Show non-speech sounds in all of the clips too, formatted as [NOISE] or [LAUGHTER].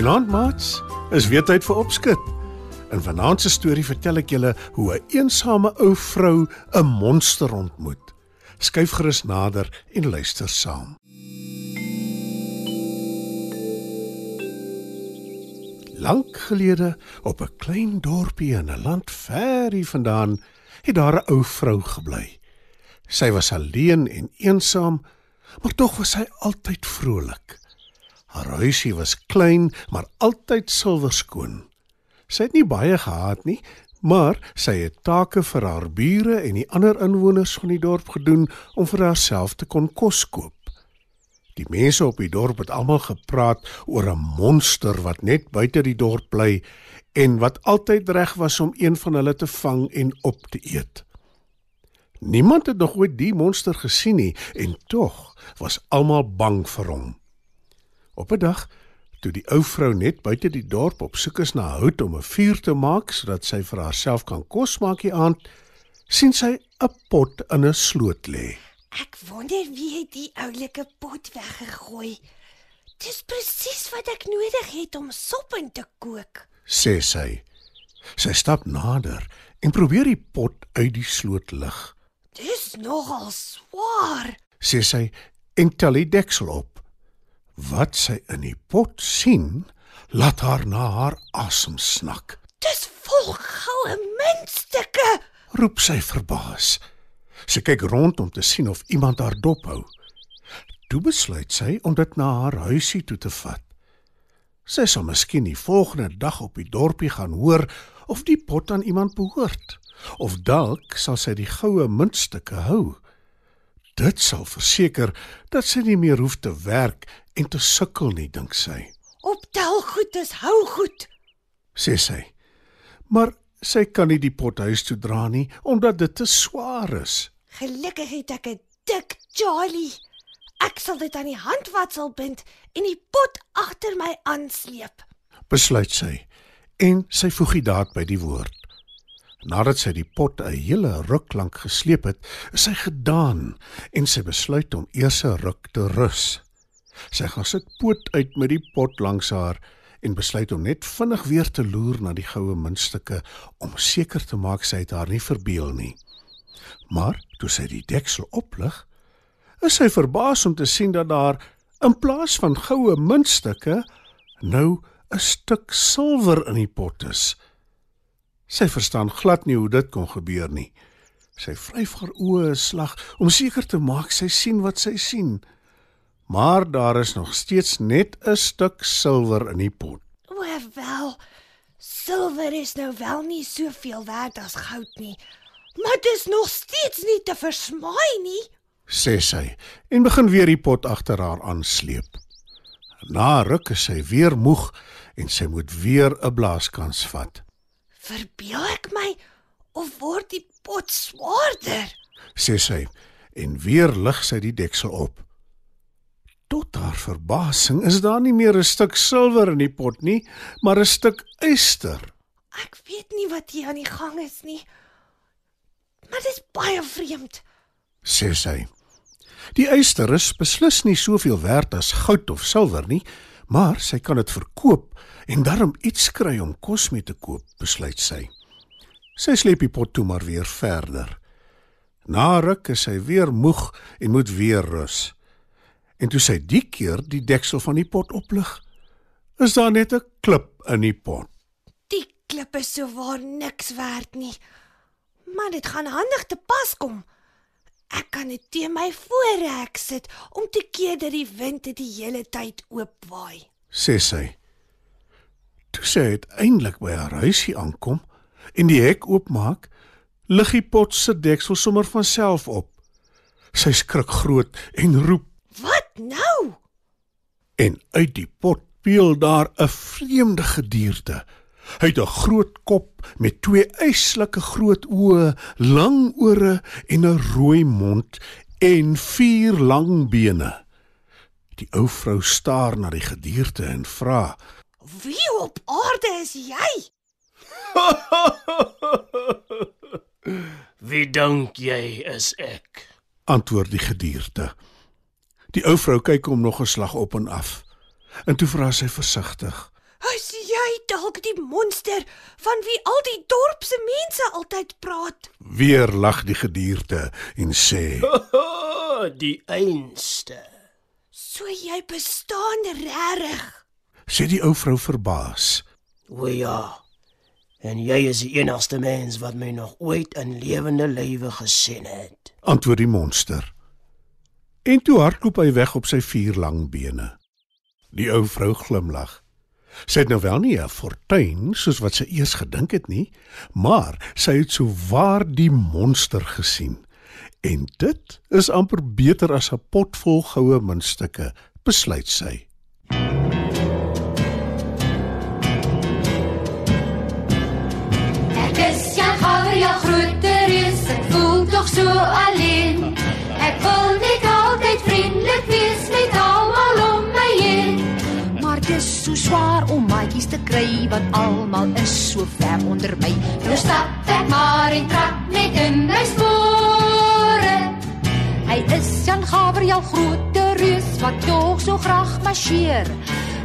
Goeienaand, maats. Is weer tyd vir opskud. In vanaand se storie vertel ek julle hoe 'n eensame ou vrou 'n monster ontmoet. Skyf gerus nader en luister saam. Lank gelede, op 'n klein dorpie in 'n land ver hier vandaan, het daar 'n ou vrou gebly. Sy was alleen en eensaam, maar tog was sy altyd vrolik. Haar huisie was klein, maar altyd silwerskoon. Sy het nie baie gehad nie, maar sy het take vir haar bure en die ander inwoners van die dorp gedoen om vir haarself te kon kos koop. Die mense op die dorp het almal gepraat oor 'n monster wat net buite die dorp bly en wat altyd reg was om een van hulle te vang en op te eet. Niemand het nog ooit die monster gesien nie en tog was almal bang vir hom. Op 'n dag, toe die ou vrou net buite die dorp op soek is na hout om 'n vuur te maak sodat sy vir haarself kan kos maak die aand, sien sy 'n pot in 'n sloot lê. Ek wonder wie het die oulike pot weggegooi. Dis presies wat ek nodig het om sop in te kook, sê sy. Sy stap nader en probeer die pot uit die sloot lig. Dis nogal swaar, sê sy en tel die deksel op. Wat sy in die pot sien, laat haar na haar asem snak. Dis vol goue muntstukke, roep sy verbaas. Sy kyk rond om te sien of iemand haar dop hou. Toe besluit sy om dit na haar huisie toe te vat. Sy sal miskien die volgende dag op die dorpie gaan hoor of die pot aan iemand behoort of dalk sal sy die goue muntstukke hou. Dit sal verseker dat sy nie meer hoef te werk en te sukkel nie, dink sy. Optel goed is hou goed, sê sy. Maar sy kan nie die pot huis toe dra nie omdat dit te swaar is. Gelukkig het ek 'n dik Charlie. Ek sal dit aan die handvatsel bind en die pot agter my aansleep. Besluit sy en sy voeg die daad by die woord. Nadat sy die pot 'n hele ruk lank gesleep het, is sy gedaan en sy besluit om eers 'n ruk te rus. Sy gaan sit poot uit met die pot langs haar en besluit om net vinnig weer te loer na die goue muntstukke om seker te maak sy het haar nie verbeel nie. Maar toe sy die deksel oplig, is sy verbaas om te sien dat daar in plaas van goue muntstukke nou 'n stuk silwer in die pot is. Sy verstaan glad nie hoe dit kon gebeur nie. Sy vryf haar oë 'n slag om seker te maak sy sien wat sy sien. Maar daar is nog steeds net 'n stuk silwer in die pot. O, wel. Silwer is nou wel nie soveel werd as goud nie. Maar dit is nog steeds nie te versmaai nie, sê sy en begin weer die pot agter haar aansleep. Na ruk is sy weer moeg en sy moet weer 'n blaaskans vat. Verbeel ek my of word die pot swaarder? sê sy en weer lig sy die deksel op. Tot haar verbasing is daar nie meer 'n stuk silwer in die pot nie, maar 'n stuk yster. Ek weet nie wat hier aan die gang is nie. Maar dit is baie vreemd, sê sy. Die yster is beslis nie soveel werd as goud of silwer nie, maar sy kan dit verkoop en daarom iets kry om kos mee te koop, besluit sy. Sy sleep die pot toe maar weer verder. Na ruk is sy weer moeg en moet weer rus. En toe sy die keer die deksel van die pot oplig, is daar net 'n klip in die pot. Die klip is so waar niks werd nie. Maar dit gaan handig te pas kom. Kan dit teen my voorrek sit om te keer dat die wind dit die hele tyd oop waai, sê sy. Toe sy uiteindelik by haar huisie aankom en die hek oopmaak, lig die pot se deksel sommer van self op. Sy skrik groot en roep Wat nou? en uit die pot peel daar 'n vreemde gedierde. Hy het 'n groot kop met twee eislike groot oë, lang ore en 'n rooi mond en vier lang bene. Die ou vrou staar na die gedierde en vra: Wie op aarde is jy? [LAUGHS] Wie dink jy is ek? antwoord die gedierde. Die ou vrou kyk hom nog 'n slag op en af. En toe vra sy versigtig: Is jy dalk die monster van wie al die dorp se mense altyd praat? Weer lag die gedierde en sê: [LAUGHS] die einste. So jy bestaan regtig. sê die ou vrou verbaas. O ja. En jy is die enigste mens wat my nog ooit in lewende lywe gesien het. antwoord die monster. En toe hardloop hy weg op sy vier lang bene. Die ou vrou glimlag. Sy het nou wel nie 'n fortuin soos wat sy eers gedink het nie, maar sy het so waar die monster gesien. En dit is amper beter as 'n pot vol goue muntstukke, besluit sy. Ek is Jan Gawer, jou grote reus, ek voel tog so alleen. Ek wil Dis so swaar om maatjies te kry want almal is so ver onder my. Nou stap ek maar en trap net in my spore. Hy is Jan Gaber, jou groot reus wat tog so graag marcheer.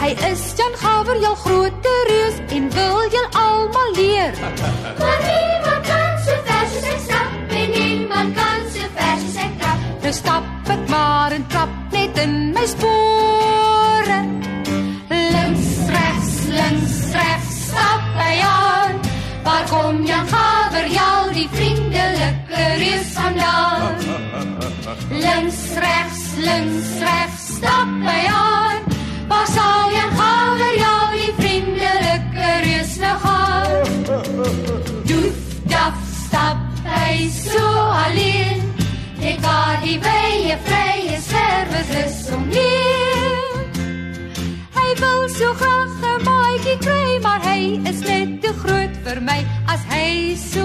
Hy is Jan Gaber, jou groot reus en wil julle almal leer. [LAUGHS] Links, regs, links, regs, stap hy aan. Waar sal Jan Gawer, jou die vriendelike reus nou gaan? Doef, daf, stap hy so alleen. Net waar die wye vrye service is omheen. Hy wil so graag 'n maatjie kry, maar hy is net te groot vir my as hy so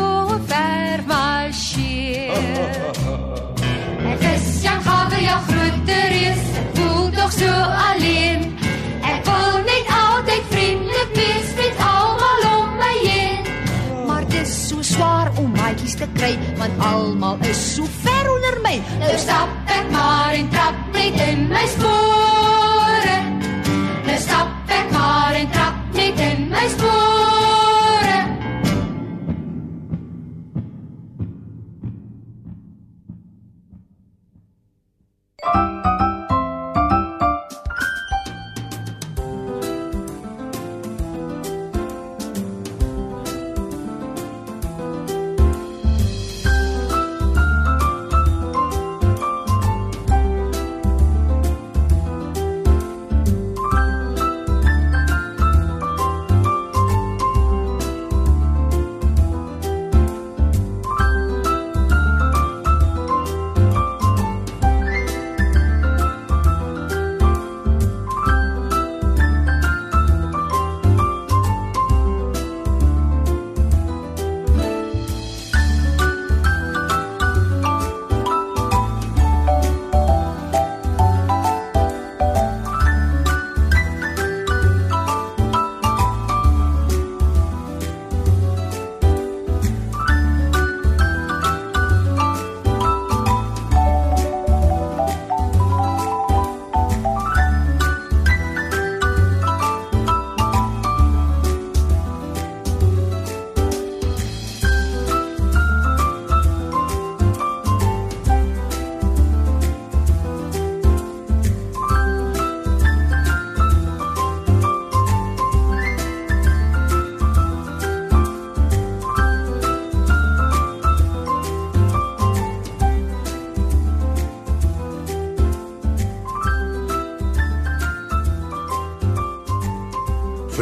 my.